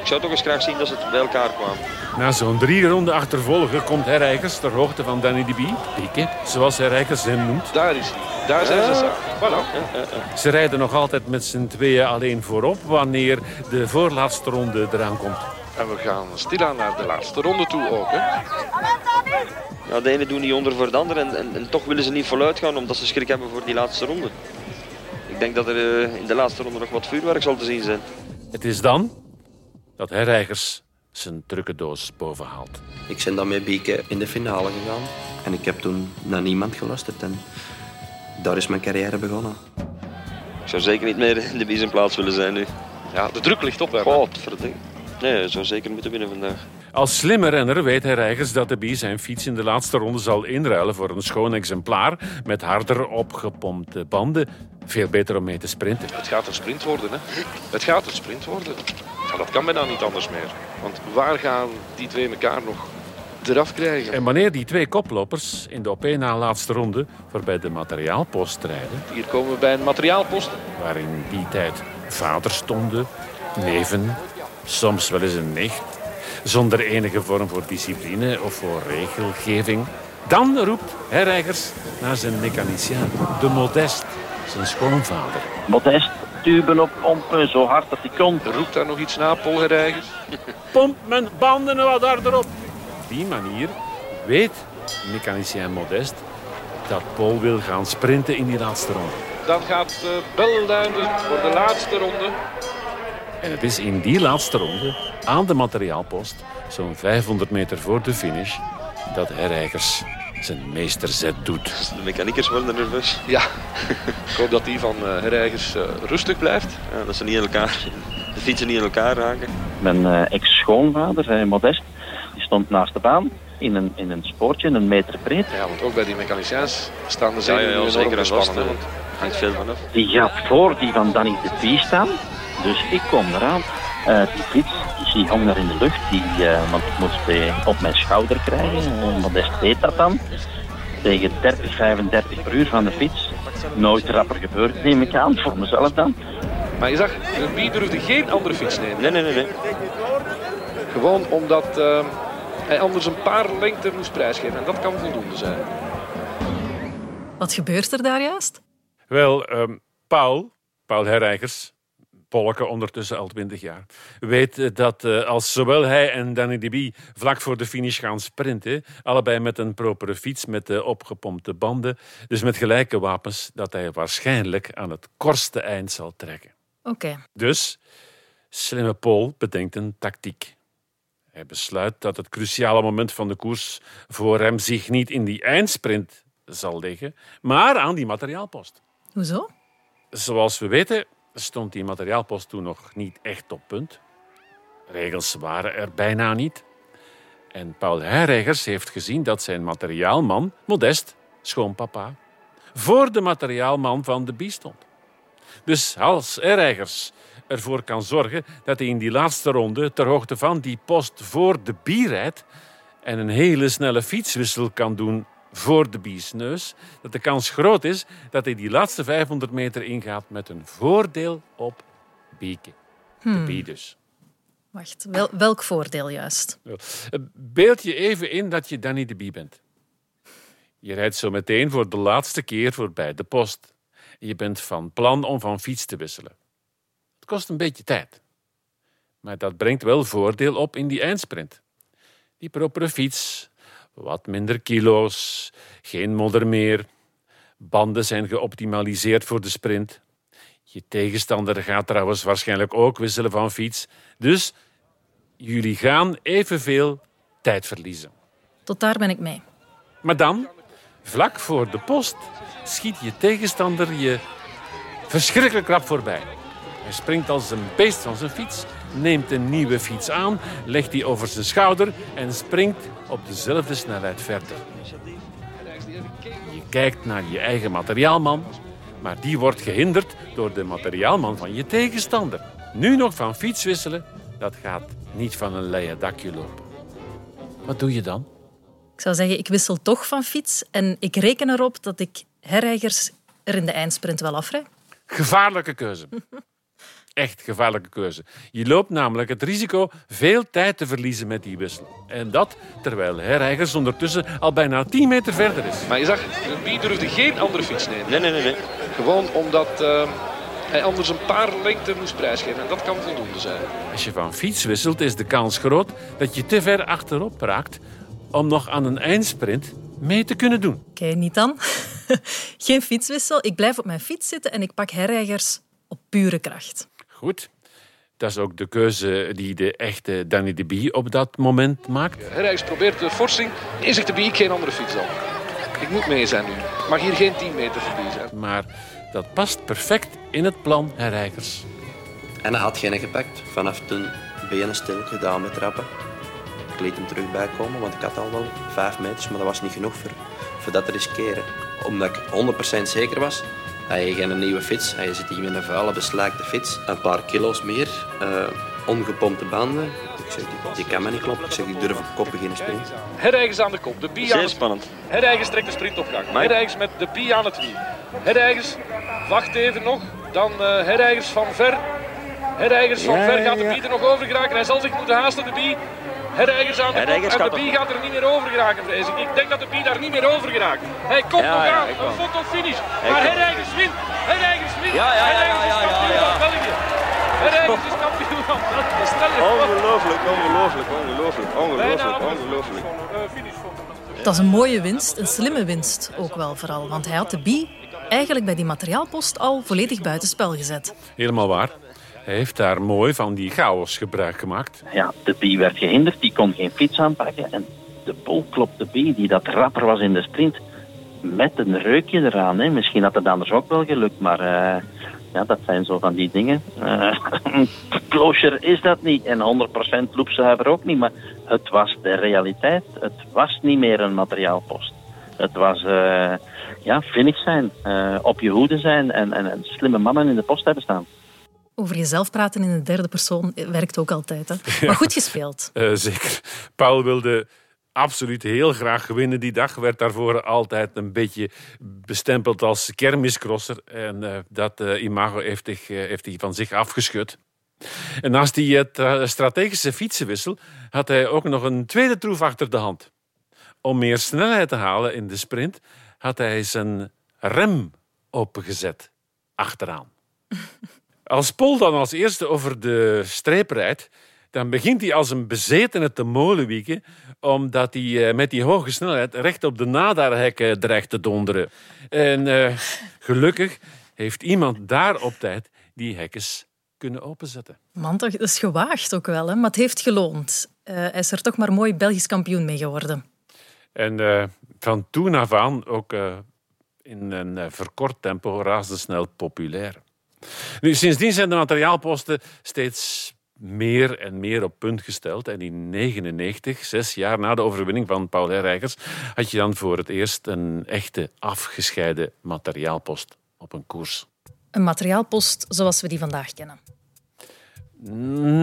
S14: Ik zou toch eens graag zien dat ze het bij elkaar kwamen.
S5: Na zo'n drie ronden achtervolgen komt Herreigers ter hoogte van Danny de Bie. Pieken, zoals Herreigers hem noemt.
S13: Daar is hij. Daar zijn ze samen. Voilà.
S5: Ze rijden nog altijd met z'n tweeën alleen voorop wanneer de voorlaatste ronde eraan komt.
S13: En we gaan stilaan naar de laatste ronde toe ook. Hè.
S14: Ja, de ene doen niet onder voor de ander en, en, en toch willen ze niet voluit gaan omdat ze schrik hebben voor die laatste ronde. Ik denk dat er eh, in de laatste ronde nog wat vuurwerk zal te zien zijn.
S5: Het is dan dat Herreigers zijn trucendoos bovenhaalt.
S15: Ik ben dan met Bieke in de finale gegaan. En ik heb toen naar niemand geluisterd. En daar is mijn carrière begonnen.
S14: Ik zou zeker niet meer in de biezenplaats willen zijn nu.
S13: Ja, de druk ligt op.
S14: Godverdikke. Nee, hij zou zeker moeten winnen vandaag.
S5: Als slimme renner weet Herreigers dat de Bie zijn fiets in de laatste ronde zal inruilen voor een schoon exemplaar met harder opgepompte banden. Veel beter om mee te sprinten.
S13: Het gaat een sprint worden. Hè. Het gaat een sprint worden. Ja, dat kan bijna niet anders meer. Want waar gaan die twee elkaar nog eraf krijgen?
S5: En wanneer die twee koplopers in de op na laatste ronde voorbij de materiaalpost rijden,
S13: Hier komen we bij een materiaalpost.
S5: waar in die tijd vaders stonden, neven, soms wel eens een nicht, zonder enige vorm voor discipline of voor regelgeving. Dan roept Herreigers naar zijn mechanicien, de Modest, zijn schoonvader.
S3: Modest, tuben op pompen, zo hard dat hij kon.
S13: Roept daar nog iets na, Paul Herreigers? [laughs]
S5: Pomp mijn banden wat harder op. Op die manier weet mechanicien Modest dat Paul wil gaan sprinten in die laatste ronde.
S13: Dan gaat de bel luiden voor de laatste ronde.
S5: En het is in die laatste ronde, aan de materiaalpost, zo'n 500 meter voor de finish, dat Herreigers zijn meesterzet doet.
S14: De mechaniekers worden nerveus.
S13: Ja, [laughs] ik hoop dat die van uh, Herreigers uh, rustig blijft.
S14: Ja, dat ze niet in elkaar, de fietsen niet in elkaar raken.
S3: Mijn eh, ex-schoonvader, eh, Modest, die stond naast de baan in een, in een spoortje, een meter breed.
S13: Ja, want ook bij die mechaniciens staan de
S14: Ja,
S13: zenuwen
S14: ja, ja,
S13: enorm
S14: zeker en vast. want er hangt veel vanaf.
S3: Die gaat voor die van Danny de Bie staan. Dus ik kom eraan. Eh, die fiets, die hong daar in de lucht. Die, eh, want ik moest die op mijn schouder krijgen. Eh, Modest deed dat dan. Tegen 30, 35 per uur van de fiets. Nooit rapper gebeurd, neem ik aan. Voor mezelf dan.
S13: Maar je zag, de Bie durfde geen andere fiets nemen.
S14: Nee, nee, nee. nee.
S13: Gewoon omdat eh, hij anders een paar lengte moest prijsgeven. En dat kan voldoende zijn.
S2: Wat gebeurt er daar juist?
S5: Wel, ehm, Paul, Paul Herreigers, Polke ondertussen al 20 jaar, weet eh, dat eh, als zowel hij en Danny de Bie vlak voor de finish gaan sprinten, allebei met een propere fiets met de opgepompte banden, dus met gelijke wapens, dat hij waarschijnlijk aan het kortste eind zal trekken.
S2: Oké.
S5: Dus, slimme Paul bedenkt een tactiek. Hij besluit dat het cruciale moment van de koers voor hem zich niet in die eindsprint zal liggen, maar aan die materiaalpost.
S2: Hoezo?
S5: Zoals we weten stond die materiaalpost toen nog niet echt op punt. Regels waren er bijna niet. En Paul Herreigers heeft gezien dat zijn materiaalman, Modest, schoonpapa, voor de materiaalman van de Bie stond. Dus als Herreigers ervoor kan zorgen dat hij in die laatste ronde ter hoogte van die post voor de Bie rijdt en een hele snelle fietswissel kan doen voor de biesneus, dat de kans groot is dat hij die laatste 500 meter ingaat met een voordeel op Bieke. De
S2: Hmm.
S5: bie dus.
S2: Wacht, wel, welk voordeel juist?
S5: Ja. Beeld je even in dat je Danny de Bie bent. Je rijdt zo meteen voor de laatste keer voorbij de post. Je bent van plan om van fiets te wisselen. Het kost een beetje tijd. Maar dat brengt wel voordeel op in die eindsprint. Die propere fiets, wat minder kilo's, geen modder meer. Banden zijn geoptimaliseerd voor de sprint. Je tegenstander gaat trouwens waarschijnlijk ook wisselen van fiets. Dus jullie gaan evenveel tijd verliezen.
S2: Tot daar ben ik mee.
S5: Maar dan, vlak voor de post, schiet je tegenstander je verschrikkelijk rap voorbij. Hij springt als een beest van zijn fiets, neemt een nieuwe fiets aan, legt die over zijn schouder en springt op dezelfde snelheid verder. Je kijkt naar je eigen materiaalman, maar die wordt gehinderd door de materiaalman van je tegenstander. Nu nog van fiets wisselen, dat gaat niet van een leien dakje lopen. Wat doe je dan?
S2: Ik zou zeggen, ik wissel toch van fiets en ik reken erop dat ik herreigers er in de eindsprint wel afrijd.
S5: Gevaarlijke keuze. Echt gevaarlijke keuze. Je loopt namelijk het risico veel tijd te verliezen met die wissel. En dat terwijl herreigers ondertussen al bijna 10 meter verder is.
S13: Maar je zag, de Bie durfde geen andere fiets nemen.
S14: Nee, nee, nee. nee.
S13: Gewoon omdat eh, hij anders een paar lengte moest prijsgeven. En dat kan voldoende zijn.
S5: Als je van fiets wisselt, is de kans groot dat je te ver achterop raakt om nog aan een eindsprint mee te kunnen doen.
S2: Oké, niet dan. [laughs] Geen fietswissel. Ik blijf op mijn fiets zitten en ik pak herreigers op pure kracht.
S5: Goed. Dat is ook de keuze die de echte Danny de Bie op dat moment maakt.
S13: Herrijs probeert de forsing. Nee, zegt de Bie, ik geen andere fiets dan. Ik moet mee zijn nu. Ik mag hier geen 10 meter voorbij zijn.
S5: Maar dat past perfect in het plan herreigers.
S15: En hij had geen gepakt. Vanaf toen benen stil gedaan met trappen. Ik liet hem terug bijkomen, want ik had al wel 5 meters, maar dat was niet genoeg voor, voor dat te riskeren. Omdat ik 100% zeker was, hij heeft geen nieuwe fiets. Hij zit hier met een vuile, beslaakte fiets. Een paar kilo's meer, eh, ongepompte banden. Ik zeg, die, kan me niet kloppen. Ik zeg, ik durf op kop beginnen springen.
S13: Herrijgens aan de kop. De Bie aan
S14: Zeer
S13: het...
S14: spannend.
S13: Herrijgens trekt de sprint op gang. Met de Bie aan het wiel. Herrijgens wacht even nog. Dan eh Herrijgens van ver. Herrijgens van
S14: Ja,
S13: ver gaat de
S14: ja.
S13: Bie er nog over geraken. Hij zal zich moeten haasten, de Bie. Herrijgens aan de
S14: Herrijgens
S13: kop en de Bie gaat er niet meer over geraken, vrees ik. Ik denk dat de Bie daar niet meer over geraakt. Hij komt
S14: Ja,
S13: nog
S14: ja,
S13: aan. Een fotofinish. Maar
S14: wel.
S13: Herrijgens wint. Herrijgens wint.
S14: Ja, ja, ja, ja,
S13: is
S14: ja,
S13: België. Herrijgens is kampioen van België. [laughs]
S14: Ongelooflijk, ongelooflijk, ongelooflijk, ongelooflijk, ongelooflijk.
S13: eh,
S2: Dat is een mooie winst, een slimme winst ook wel vooral. Want hij had de Bie eigenlijk bij die materiaalpost al volledig buitenspel gezet.
S5: Helemaal waar. Heeft daar mooi van die chaos gebruik gemaakt.
S3: Ja, de Bie werd gehinderd, die kon geen fiets aanpakken. En de pol klopte Bie, die dat rapper was in de sprint, met een reukje eraan. Hè. Misschien had het anders ook wel gelukt, maar eh, ja, dat zijn zo van die dingen. [laughs] Closure is dat niet en 100% loopzuiver ook niet, maar het was de realiteit. Het was niet meer een materiaalpost. Het was eh, ja, finish zijn, op je hoede zijn en, en, en slimme mannen in de post hebben staan.
S2: Over jezelf praten in de derde persoon werkt ook altijd. Hè? [laughs] Maar goed gespeeld.
S5: Eh, zeker. Paul wilde absoluut heel graag winnen die dag. Werd daarvoor altijd een beetje bestempeld als kermiscrosser. En eh, dat eh, imago heeft hij, heeft hij van zich afgeschud. En naast die tra- strategische fietsenwissel had hij ook nog een tweede troef achter de hand. Om meer snelheid te halen in de sprint had hij zijn rem opengezet achteraan. [laughs] Als Paul dan als eerste over de streep rijdt, dan begint hij als een bezetene te molenwieken, omdat hij eh, met die hoge snelheid recht op de nadarhekken dreigt te donderen. En eh, gelukkig heeft iemand daar op tijd die hekkens kunnen openzetten.
S2: Man, toch, dat is gewaagd ook wel, hè? maar het heeft geloond. Eh, hij is er toch maar mooi Belgisch kampioen mee geworden.
S5: En eh, van toen af aan ook eh, in een eh, verkort tempo razendsnel populair. Nu, sindsdien zijn de materiaalposten steeds meer en meer op punt gesteld. En in 1999, zes jaar na de overwinning van Paul Herreigers, had je dan voor het eerst een echte afgescheiden materiaalpost op een koers.
S2: Een materiaalpost zoals we die vandaag kennen.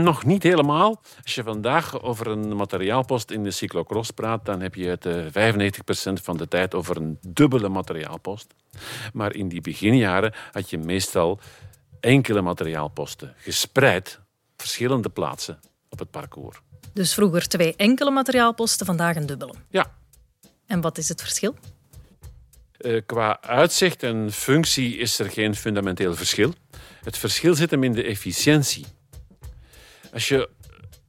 S5: Nog niet helemaal. Als je vandaag over een materiaalpost in de cyclocross praat, dan heb je het uh, 95% van de tijd over een dubbele materiaalpost. Maar in die beginjaren had je meestal enkele materiaalposten, gespreid op verschillende plaatsen op het parcours.
S2: Dus vroeger twee enkele materiaalposten, vandaag een dubbele.
S5: Ja.
S2: En wat is het verschil?
S5: Uh, qua uitzicht en functie is er geen fundamenteel verschil. Het verschil zit hem in de efficiëntie. Als je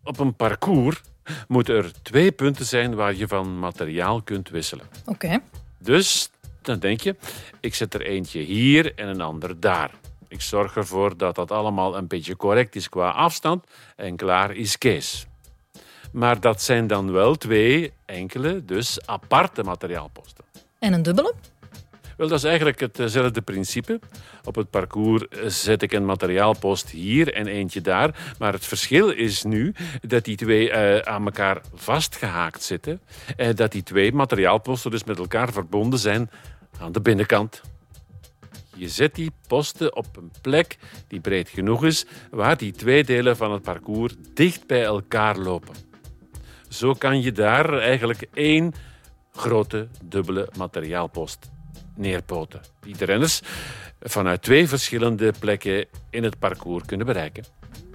S5: op een parcours moet er twee punten zijn waar je van materiaal kunt wisselen.
S2: Oké.
S5: Dus dan denk je, ik zet er eentje hier en een ander daar. Ik zorg ervoor dat dat allemaal een beetje correct is qua afstand en klaar is Kees. Maar dat zijn dan wel twee enkele, dus aparte materiaalposten.
S2: En een dubbele?
S5: Wel, dat is eigenlijk hetzelfde principe. Op het parcours zet ik een materiaalpost hier en eentje daar. Maar het verschil is nu dat die twee uh, aan elkaar vastgehaakt zitten. En dat die twee materiaalposten dus met elkaar verbonden zijn aan de binnenkant. Je zet die posten op een plek die breed genoeg is, waar die twee delen van het parcours dicht bij elkaar lopen. Zo kan je daar eigenlijk één grote dubbele materiaalpost neerpoten. Die de renners vanuit twee verschillende plekken in het parcours kunnen bereiken.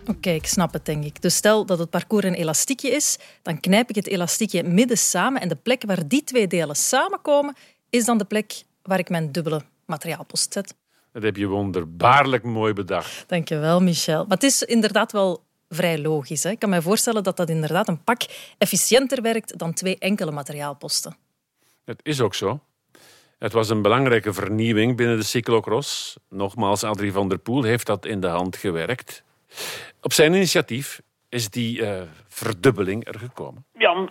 S2: Oké, ik snap het denk ik. Dus stel dat het parcours een elastiekje is, dan knijp ik het elastiekje midden samen en de plek waar die twee delen samenkomen, is dan de plek waar ik mijn dubbele materiaalpost zet.
S5: Dat heb je wonderbaarlijk mooi bedacht.
S2: Dankjewel, Michel. Maar het is inderdaad wel vrij logisch. Hè? Ik kan me voorstellen dat dat inderdaad een pak efficiënter werkt dan twee enkele materiaalposten.
S5: Het is ook zo. Het was een belangrijke vernieuwing binnen de cyclocross. Nogmaals, Adrie van der Poel heeft dat in de hand gewerkt. Op zijn initiatief is die uh, verdubbeling er gekomen.
S11: Ja,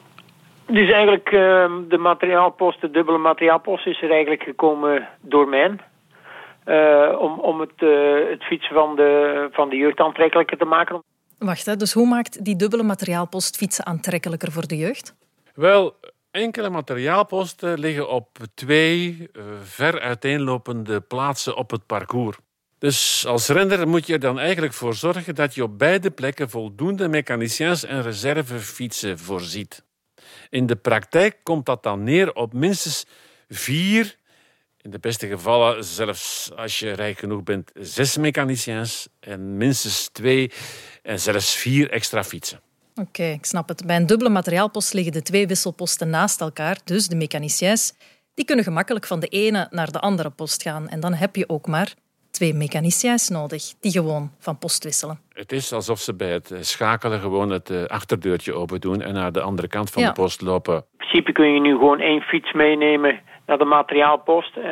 S11: dus eigenlijk uh, de materiaalpost, de dubbele materiaalpost, is er eigenlijk gekomen door mij. Uh, om om het, het fietsen van de, van de jeugd aantrekkelijker te maken.
S2: Wacht, hè, dus hoe maakt die dubbele materiaalpost fietsen aantrekkelijker voor de jeugd?
S5: Wel, enkele materiaalposten liggen op twee uh, ver uiteenlopende plaatsen op het parcours. Dus als renner moet je er dan eigenlijk voor zorgen dat je op beide plekken voldoende mechaniciens en reservefietsen voorziet. In de praktijk komt dat dan neer op minstens vier, in de beste gevallen zelfs als je rijk genoeg bent, zes mechaniciens en minstens twee en zelfs vier extra fietsen.
S2: Oké, ik snap het. Bij een dubbele materiaalpost liggen de twee wisselposten naast elkaar, dus de mechaniciens die kunnen gemakkelijk van de ene naar de andere post gaan. En dan heb je ook maar twee mechaniciens nodig die gewoon van post wisselen.
S5: Het is alsof ze bij het schakelen gewoon het eh, achterdeurtje open doen en naar de andere kant van de post lopen. In
S11: principe kun je nu gewoon één fiets meenemen naar de materiaalpost. Uh,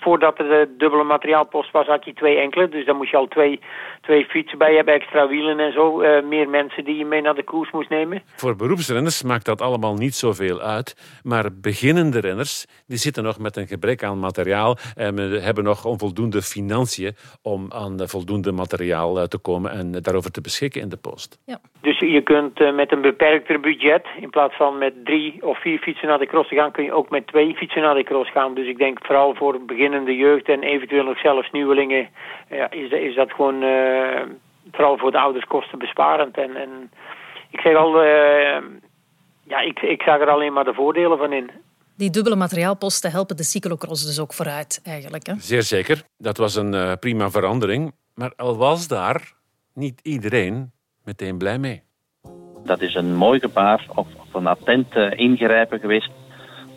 S11: voordat er de dubbele materiaalpost was, had je twee enkele. Dus dan moest je al twee, twee fietsen bij hebben, extra wielen en zo. Uh, meer mensen die je mee naar de koers moest nemen.
S5: Voor beroepsrenners maakt dat allemaal niet zoveel uit. Maar beginnende renners die zitten nog met een gebrek aan materiaal en hebben nog onvoldoende financiën om aan voldoende materiaal eh, te komen en daarover te beschikken in de post.
S2: Ja.
S11: Dus je kunt met een beperkter budget, in plaats van met drie of vier fietsen naar de cross te gaan, kun je ook met twee fietsen naar de cross gaan. Dus ik denk vooral voor beginnende de jeugd en eventueel nog zelfs nieuwelingen, ja, is, is dat gewoon uh, vooral voor de ouders kostenbesparend. En, en ik zeg al, uh, ja, ik, ik zag er alleen maar de voordelen van in.
S2: Die dubbele materiaalposten helpen de cyclocross dus ook vooruit, eigenlijk. Hè?
S5: Zeer zeker. Dat was een uh, prima verandering. Maar al was daar niet iedereen meteen blij mee.
S3: Dat is een mooi gebaar of, of een attent ingrijpen geweest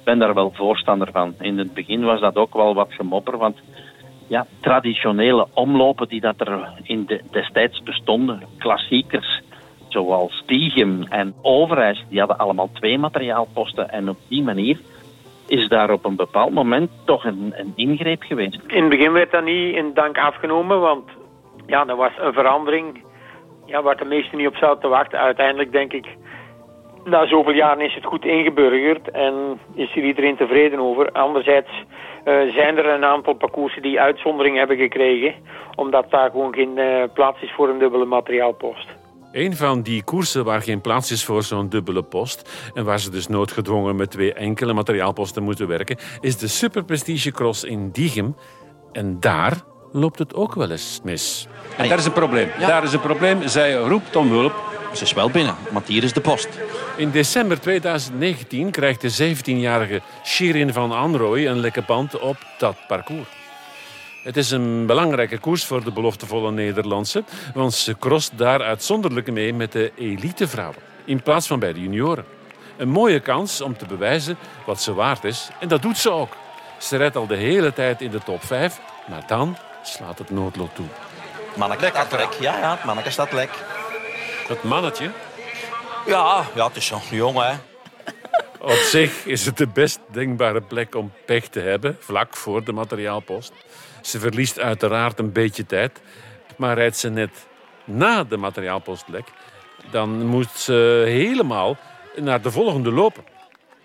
S3: ben daar wel voorstander van. In het begin was dat ook wel wat gemopper, want ja, traditionele omlopen die dat er in de, destijds bestonden, klassiekers zoals Stiegem en Overijs, die hadden allemaal twee materiaalposten en op die manier is daar op een bepaald moment toch een, een ingreep geweest.
S11: In het begin werd dat niet in dank afgenomen, want ja, er was een verandering ja, waar de meesten niet op zouden te wachten. Uiteindelijk denk ik na zoveel jaren is het goed ingeburgerd en is er iedereen tevreden over. Anderzijds uh, zijn er een aantal parcoursen die uitzondering hebben gekregen, omdat daar gewoon geen uh, plaats is voor een dubbele materiaalpost.
S5: Een van die koersen waar geen plaats is voor zo'n dubbele post en waar ze dus noodgedwongen met twee enkele materiaalposten moeten werken, is de Super Prestige Cross in Diegem. En daar loopt het ook wel eens mis. En daar is een probleem. Daar is een probleem. Zij roept om hulp.
S16: Ze is wel binnen, want hier is de post.
S5: In december 2019 krijgt de 17-jarige Shirin van Anrooy een lekke band op dat parcours. Het is een belangrijke koers voor de beloftevolle Nederlandse, want ze crost daar uitzonderlijk mee met de elitevrouwen, in plaats van bij de junioren. Een mooie kans om te bewijzen wat ze waard is, en dat doet ze ook. Ze rijdt al de hele tijd in de top 5, maar dan slaat het noodlot toe.
S16: Manneke staat lek. Ja, ja, het manneke staat lek.
S5: Dat mannetje?
S16: Ja, ja het is zo'n jongen, hè.
S5: Op zich is het de best denkbare plek om pech te hebben, vlak voor de materiaalpost. Ze verliest uiteraard een beetje tijd, maar rijdt ze net na de materiaalpostlek, dan moet ze helemaal naar de volgende lopen.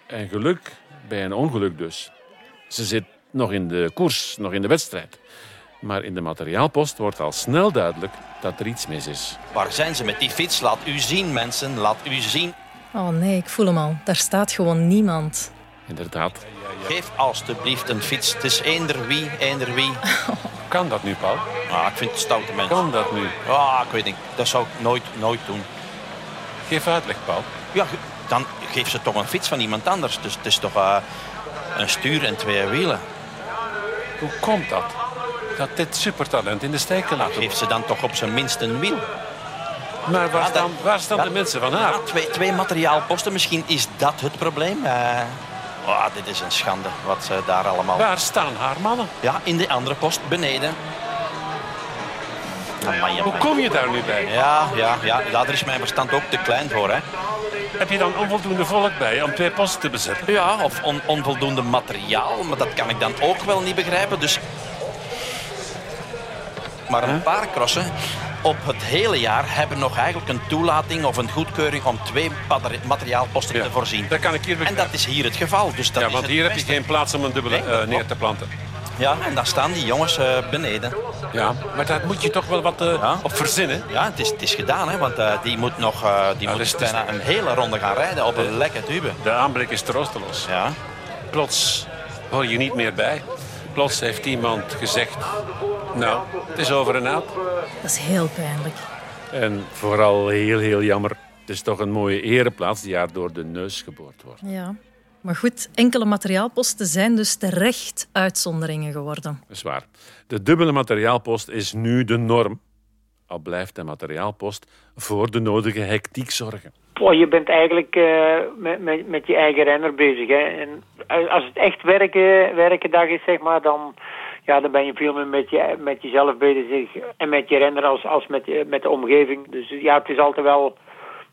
S5: En geluk bij een ongeluk dus. Ze zit nog in de koers, nog in de wedstrijd. Maar in de materiaalpost wordt al snel duidelijk dat er iets mis is.
S16: Waar zijn ze met die fiets? Laat u zien, mensen. Laat u zien.
S2: Oh nee, ik voel hem al. Daar staat gewoon niemand.
S5: Inderdaad.
S16: Geef alstublieft een fiets. Het is eender wie, eender wie. [laughs]
S5: Kan dat nu, Paul?
S16: Ah, ik vind het stoute mensen.
S5: Kan dat nu?
S16: Ah, ik weet niet. Dat zou ik nooit, nooit doen.
S5: Geef uitleg, Paul.
S16: Ja, dan geef ze toch een fiets van iemand anders. Dus het is toch eh, een stuur en twee wielen.
S5: Hoe komt dat? Dat dit supertalent in de steek
S16: Dan
S5: laten
S16: geef ze dan toch op zijn minst een wiel.
S5: Maar waar
S16: Ja,
S5: staan, waar staan de mensen van haar?
S16: Ja, twee, twee materiaalposten. Misschien is dat het probleem. Ah, dit is een schande wat ze daar allemaal...
S5: Waar staan haar mannen?
S16: Ja, in de andere post beneden. Amai,
S5: Hoe kom je daar nu bij?
S16: Ja, ja, ja. Daar is mijn verstand ook te klein voor. Hè.
S5: Heb je dan onvoldoende volk bij om twee posten te bezetten?
S16: Ja, of on- onvoldoende materiaal. Maar dat kan ik dan ook wel niet begrijpen. Dus... Maar een paar crossen op het hele jaar hebben nog eigenlijk een toelating of een goedkeuring om twee materiaalposten
S5: Ja,
S16: te voorzien.
S5: Dat kan ik hier
S16: En dat is hier het geval. Dus dat
S5: Ja, want hier heb je geen plaats om een dubbele
S16: Nee,
S5: eh, neer te planten.
S16: Ja, en dan staan die jongens eh, beneden.
S5: Ja, maar daar moet je toch wel wat eh,
S16: Ja.
S5: op verzinnen.
S16: Ja, het is, het is gedaan, hè, want die moet nog die moet
S5: dus het is-
S16: bijna een hele ronde gaan rijden op een lekke tube.
S5: De aanblik is troosteloos.
S16: Ja.
S5: Plots hoor je niet meer bij. Plots heeft iemand gezegd... Nou, het is over en uit.
S2: Dat is heel pijnlijk.
S5: En vooral heel, heel jammer. Het is toch een mooie ereplaats die haar door de neus geboord wordt.
S2: Ja. Maar goed, enkele materiaalposten zijn dus terecht uitzonderingen geworden.
S5: Dat is waar. De dubbele materiaalpost is nu de norm. Al blijft de materiaalpost voor de nodige hectiek zorgen.
S11: Oh, je bent eigenlijk eh, met, met, met je eigen renner bezig. Hè? En als het echt werken, werkendag is, zeg maar, dan, ja, dan ben je veel meer met, je, met jezelf bezig. En met je renner als, als met, je- met de omgeving. Dus ja, het is altijd wel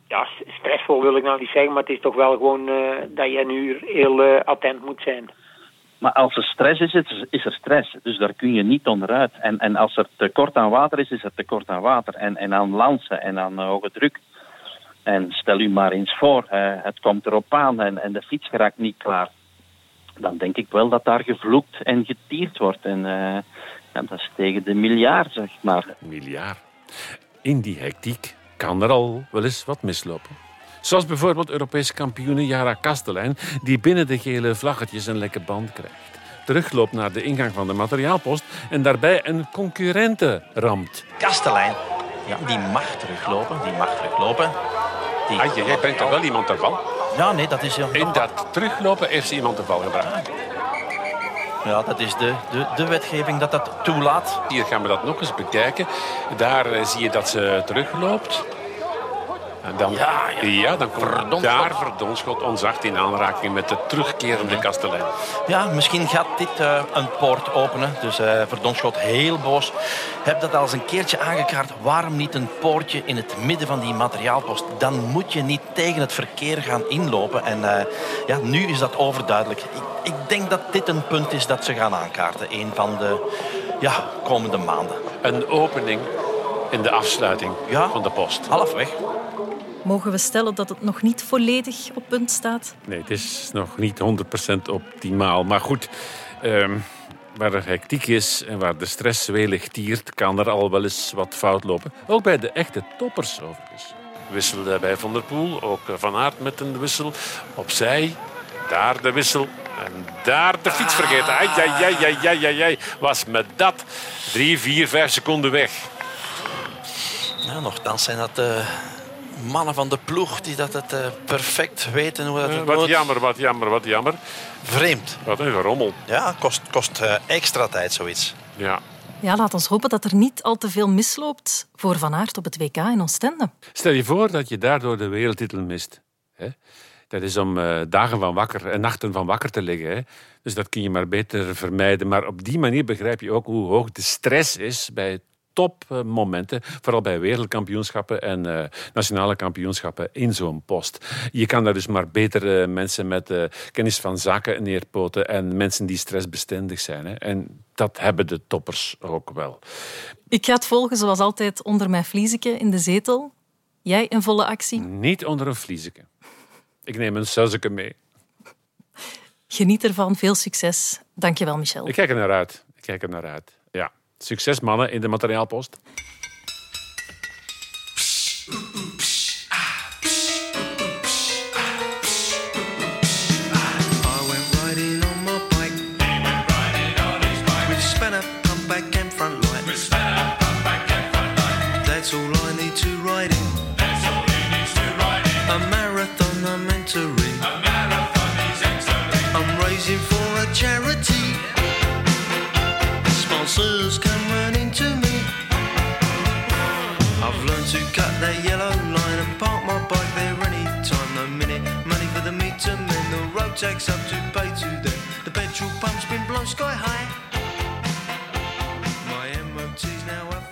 S11: ja, stressvol, wil ik nou niet zeggen. Maar het is toch wel gewoon eh, dat je nu heel eh, attent moet zijn.
S3: Maar als er stress is, is- er stress. Dus daar kun je niet onderuit. En, en als er tekort aan water is, is er tekort aan water. En, en aan lansen en aan eh, hoge druk. En stel u maar eens voor, eh, het komt erop aan en, en de fiets geraakt niet klaar. Dan denk ik wel dat daar gevloekt en getierd wordt. En eh, ja, dat is tegen de miljard, zeg maar.
S5: Miljard. In die hectiek kan er al wel eens wat mislopen. Zoals bijvoorbeeld Europese kampioene Jara Kastelein... die binnen de gele vlaggetjes een lekke band krijgt. Terugloopt naar de ingang van de materiaalpost... en daarbij een concurrente ramt.
S16: Kastelein, ja, die mag teruglopen. Die mag teruglopen. Die...
S5: Ah, jij brengt er wel iemand ervan.
S16: Ja, nee, dat is...
S5: In dat teruglopen heeft ze iemand de bal gebracht.
S16: Ja, dat is de, de, de wetgeving dat dat toelaat.
S5: Hier gaan we dat nog eens bekijken. Daar eh, zie je dat ze terugloopt. En dan,
S16: Ja, ja.
S5: dan komt
S16: Verdonschot.
S5: daar Verdonschot onzacht in aanraking met de terugkerende kastelein.
S16: Ja, misschien gaat dit eh, een poort openen. Dus eh Verdonschot heel boos. Heb dat al eens een keertje aangekaart. Waarom niet een poortje in het midden van die materiaalpost? Dan moet je niet tegen het verkeer gaan inlopen. En eh, ja, nu is dat overduidelijk. Ik, ik denk dat dit een punt is dat ze gaan aankaarten. Een van de ja, komende maanden.
S5: Een opening in de afsluiting
S16: Ja.
S5: van de post.
S16: Halfweg.
S2: Mogen we stellen dat het nog niet volledig op punt staat?
S5: Nee, het is nog niet 100% optimaal. Maar goed, ehm, waar er hectiek is en waar de stress welig tiert... kan er al wel eens wat fout lopen. Ook bij de echte toppers overigens. Wisselde bij Van der Poel, ook Van Aert met een wissel. Opzij, daar de wissel. En daar de fiets vergeten. Ai, ai, ai, ai, ai, ai, ai. Was met dat drie, vier, vijf seconden weg.
S16: Ja, nochtans zijn dat de mannen van de ploeg die dat het eh, perfect weten hoe dat
S5: Eh,
S16: het
S5: wat
S16: moet.
S5: jammer, wat jammer, wat jammer.
S16: Vreemd.
S5: Wat een gerommel.
S16: Ja, kost, kost eh, extra tijd zoiets.
S5: Ja.
S2: Ja, laat ons hopen dat er niet al te veel misloopt voor Van Aert op het WK in Oostende.
S5: Stel je voor dat je daardoor de wereldtitel mist. Hè? Dat is om eh, dagen van wakker en nachten van wakker te liggen. Hè? Dus dat kun je maar beter vermijden. Maar op die manier begrijp je ook hoe hoog de stress is bij topmomenten. Vooral bij wereldkampioenschappen en eh, nationale kampioenschappen in zo'n post. Je kan daar dus maar beter eh, mensen met eh, kennis van zaken neerpoten en mensen die stressbestendig zijn. Hè? En dat hebben de toppers ook wel.
S2: Ik ga het volgen zoals altijd onder mijn vlieseke in de zetel. Jij een volle actie.
S5: Niet onder een vlieseke. Ik neem een sauseke mee.
S2: Geniet ervan. Veel succes. Dankjewel, Michel.
S5: Ik kijk er naar uit. Ik kijk er naar uit. Succes, mannen, in de materiaalpost.
S17: Jack's up to pay today. The petrol pump's been blown sky high. My MOT's now at